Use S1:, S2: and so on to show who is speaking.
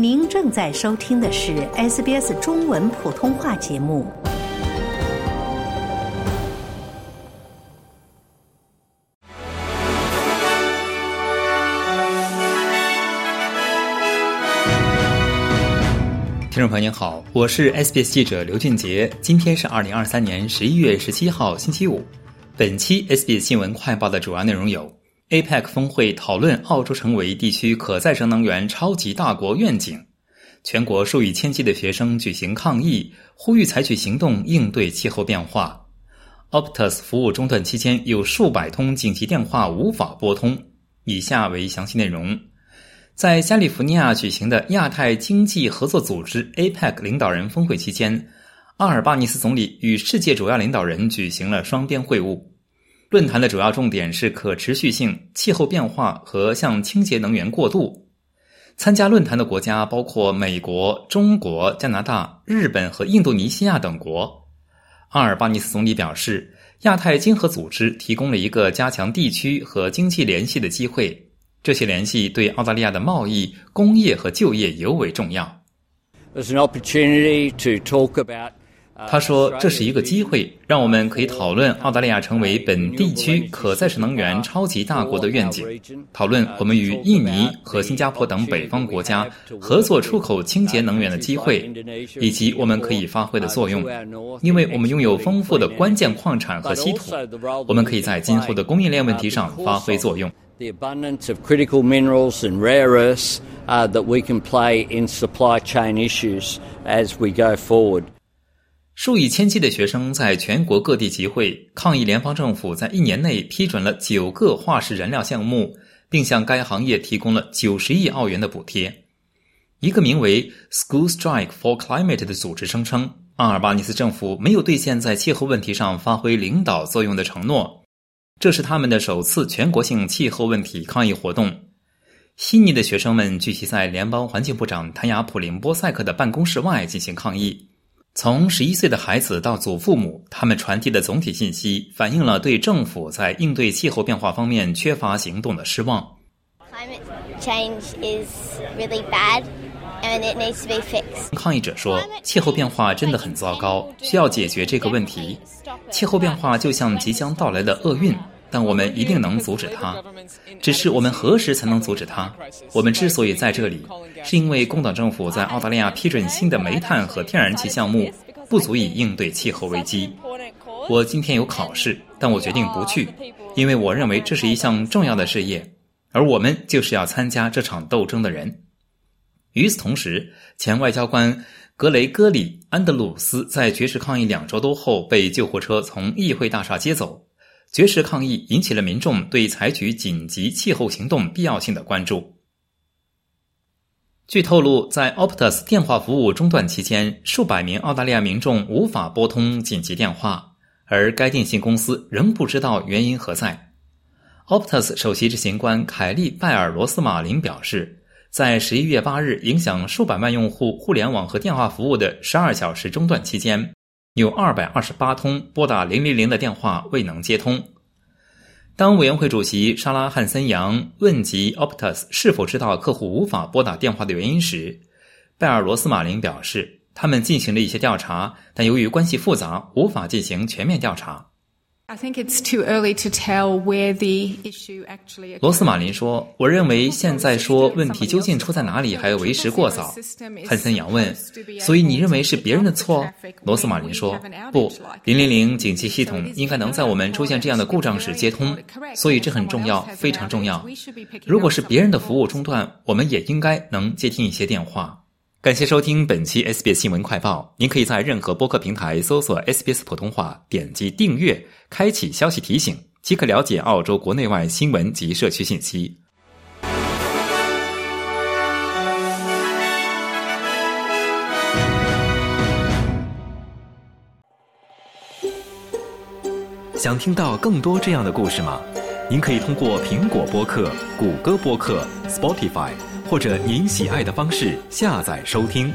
S1: 您正在收听的是 SBS 中文普通话节目。
S2: 听众朋友您好，我是 SBS 记者刘俊杰。今天是二零二三年十一月十七号，星期五。本期 SBS 新闻快报的主要内容有。APEC 峰会讨论澳洲成为地区可再生能源超级大国愿景，全国数以千计的学生举行抗议，呼吁采取行动应对气候变化。Optus 服务中断期间，有数百通紧急电话无法拨通。以下为详细内容：在加利福尼亚举行的亚太经济合作组织 APEC 领导人峰会期间，阿尔巴尼斯总理与世界主要领导人举行了双边会晤。论坛的主要重点是可持续性、气候变化和向清洁能源过渡。参加论坛的国家包括美国、中国、加拿大、日本和印度尼西亚等国。阿尔巴尼斯总理表示，亚太经合组织提供了一个加强地区和经济联系的机会，这些联系对澳大利亚的贸易、工业和就业尤为重要。
S3: There's an opportunity to talk about.
S2: 他说：“这是一个机会，让我们可以讨论澳大利亚成为本地区可再生能源超级大国的愿景，讨论我们与印尼和新加坡等北方国家合作出口清洁能源的机会，以及我们可以发挥的作用。因为我们拥有丰富的关键矿产和稀土，我们可以在今后的供应链问题上发挥作用。”
S3: The abundance of critical minerals and rare earths that we can play in supply chain issues as we go forward.
S2: 数以千计的学生在全国各地集会抗议，联邦政府在一年内批准了九个化石燃料项目，并向该行业提供了九十亿澳元的补贴。一个名为 “School Strike for Climate” 的组织声称，阿尔巴尼斯政府没有兑现在气候问题上发挥领导作用的承诺。这是他们的首次全国性气候问题抗议活动。悉尼的学生们聚集在联邦环境部长谭雅普林波塞克的办公室外进行抗议。从十一岁的孩子到祖父母，他们传递的总体信息反映了对政府在应对气候变化方面缺乏行动的失望。抗议者说：“气候变化真的很糟糕，需要解决这个问题。气候变化就像即将到来的厄运。”但我们一定能阻止它，只是我们何时才能阻止它？我们之所以在这里，是因为工党政府在澳大利亚批准新的煤炭和天然气项目不足以应对气候危机。我今天有考试，但我决定不去，因为我认为这是一项重要的事业，而我们就是要参加这场斗争的人。与此同时，前外交官格雷戈里·安德鲁斯在绝食抗议两周多后被救护车从议会大厦接走。绝食抗议引起了民众对采取紧急气候行动必要性的关注。据透露，在 Optus 电话服务中断期间，数百名澳大利亚民众无法拨通紧急电话，而该电信公司仍不知道原因何在。Optus 首席执行官凯利·拜尔罗斯马林表示，在十一月八日影响数百万用户互联网和电话服务的十二小时中断期间。有二百二十八通拨打零零零的电话未能接通。当委员会主席沙拉汉森扬问及 Optus 是否知道客户无法拨打电话的原因时，贝尔罗斯马林表示，他们进行了一些调查，但由于关系复杂，无法进行全面调查。罗斯马林说：“我认为现在说问题究竟出在哪里还为时过早。”汉森杨问：“所以你认为是别人的错？”罗斯马林说：“不，零零零紧急系统应该能在我们出现这样的故障时接通，所以这很重要，非常重要。如果是别人的服务中断，我们也应该能接听一些电话。”感谢收听本期 SBS 新闻快报。您可以在任何播客平台搜索 SBS 普通话，点击订阅，开启消息提醒，即可了解澳洲国内外新闻及社区信息。
S4: 想听到更多这样的故事吗？您可以通过苹果播客、谷歌播客、Spotify。或者您喜爱的方式下载收听。